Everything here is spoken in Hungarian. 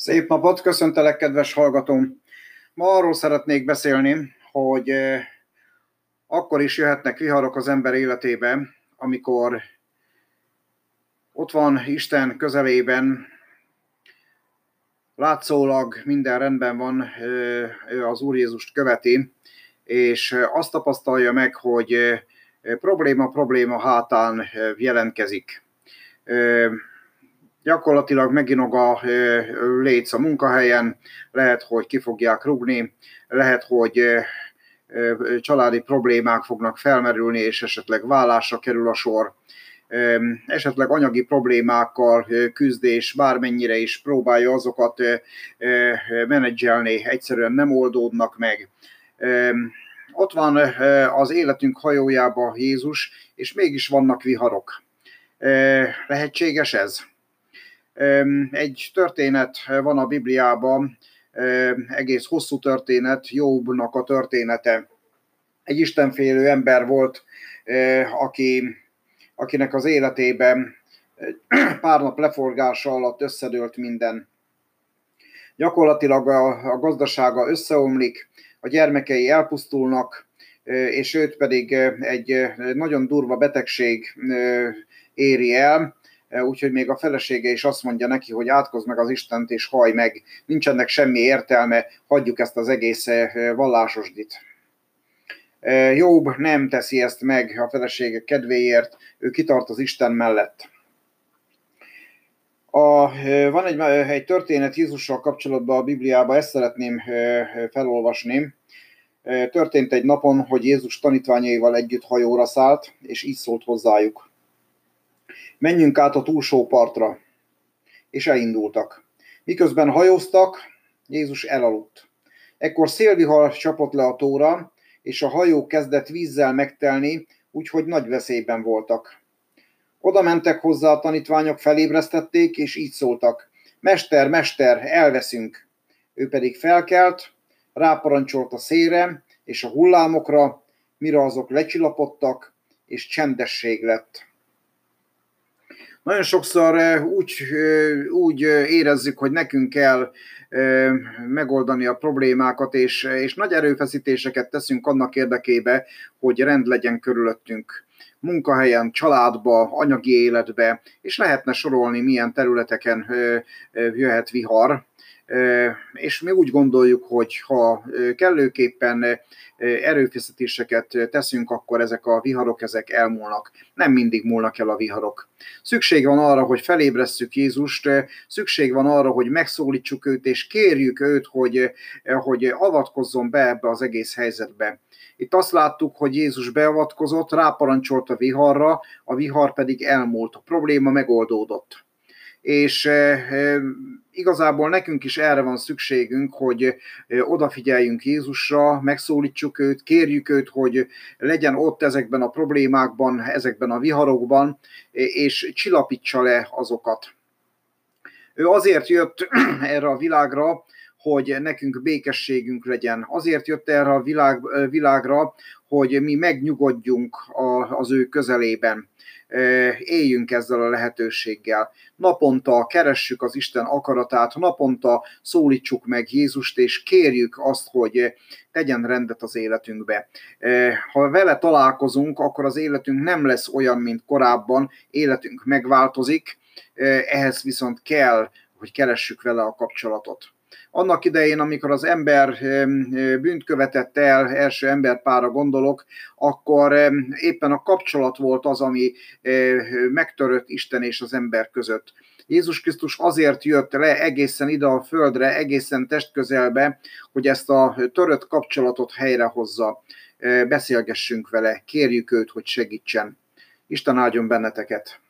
Szép napot, köszöntelek, kedves hallgatóm! Ma arról szeretnék beszélni, hogy eh, akkor is jöhetnek viharok az ember életébe, amikor ott van Isten közelében, látszólag minden rendben van, eh, ő az Úr Jézust követi, és azt tapasztalja meg, hogy eh, probléma probléma hátán jelentkezik gyakorlatilag meginog a léc a munkahelyen, lehet, hogy ki fogják rugni, lehet, hogy családi problémák fognak felmerülni, és esetleg vállásra kerül a sor, esetleg anyagi problémákkal küzdés, bármennyire is próbálja azokat menedzselni, egyszerűen nem oldódnak meg. Ott van az életünk hajójába Jézus, és mégis vannak viharok. Lehetséges ez? Egy történet van a Bibliában, egész hosszú történet, Jobbnak a története. Egy istenfélő ember volt, aki, akinek az életében pár nap leforgása alatt összedőlt minden. Gyakorlatilag a, a gazdasága összeomlik, a gyermekei elpusztulnak, és őt pedig egy nagyon durva betegség éri el, úgyhogy még a felesége is azt mondja neki, hogy átkozz meg az Istent és haj meg, nincsenek semmi értelme, hagyjuk ezt az egész e, vallásosdit. E, Jobb nem teszi ezt meg a felesége kedvéért, ő kitart az Isten mellett. A, van egy, egy történet Jézussal kapcsolatban a Bibliában, ezt szeretném felolvasni. Történt egy napon, hogy Jézus tanítványaival együtt hajóra szállt, és így szólt hozzájuk menjünk át a túlsó partra. És elindultak. Miközben hajóztak, Jézus elaludt. Ekkor szélvihar csapott le a tóra, és a hajó kezdett vízzel megtelni, úgyhogy nagy veszélyben voltak. Oda mentek hozzá a tanítványok, felébresztették, és így szóltak. Mester, mester, elveszünk. Ő pedig felkelt, ráparancsolt a szére és a hullámokra, mire azok lecsillapodtak, és csendesség lett. Nagyon sokszor úgy, úgy érezzük, hogy nekünk kell megoldani a problémákat, és, és nagy erőfeszítéseket teszünk annak érdekébe, hogy rend legyen körülöttünk. Munkahelyen, családba, anyagi életbe, és lehetne sorolni, milyen területeken jöhet vihar, és mi úgy gondoljuk, hogy ha kellőképpen erőfeszítéseket teszünk, akkor ezek a viharok ezek elmúlnak. Nem mindig múlnak el a viharok. Szükség van arra, hogy felébresszük Jézust, szükség van arra, hogy megszólítsuk őt, és kérjük őt, hogy, hogy avatkozzon be ebbe az egész helyzetbe. Itt azt láttuk, hogy Jézus beavatkozott, ráparancsolt a viharra, a vihar pedig elmúlt, a probléma megoldódott és eh, eh, igazából nekünk is erre van szükségünk, hogy eh, odafigyeljünk Jézusra, megszólítsuk őt, kérjük őt, hogy legyen ott ezekben a problémákban, ezekben a viharokban, és csillapítsa le azokat. Ő azért jött erre a világra, hogy nekünk békességünk legyen. Azért jött erre a világ, világra, hogy mi megnyugodjunk az ő közelében éljünk ezzel a lehetőséggel. Naponta keressük az Isten akaratát, naponta szólítsuk meg Jézust, és kérjük azt, hogy tegyen rendet az életünkbe. Ha vele találkozunk, akkor az életünk nem lesz olyan, mint korábban, életünk megváltozik, ehhez viszont kell, hogy keressük vele a kapcsolatot. Annak idején, amikor az ember bűnt követett el, első emberpára gondolok, akkor éppen a kapcsolat volt az, ami megtörött Isten és az ember között. Jézus Krisztus azért jött le egészen ide a földre, egészen testközelbe, hogy ezt a törött kapcsolatot helyrehozza. Beszélgessünk vele, kérjük őt, hogy segítsen. Isten áldjon benneteket!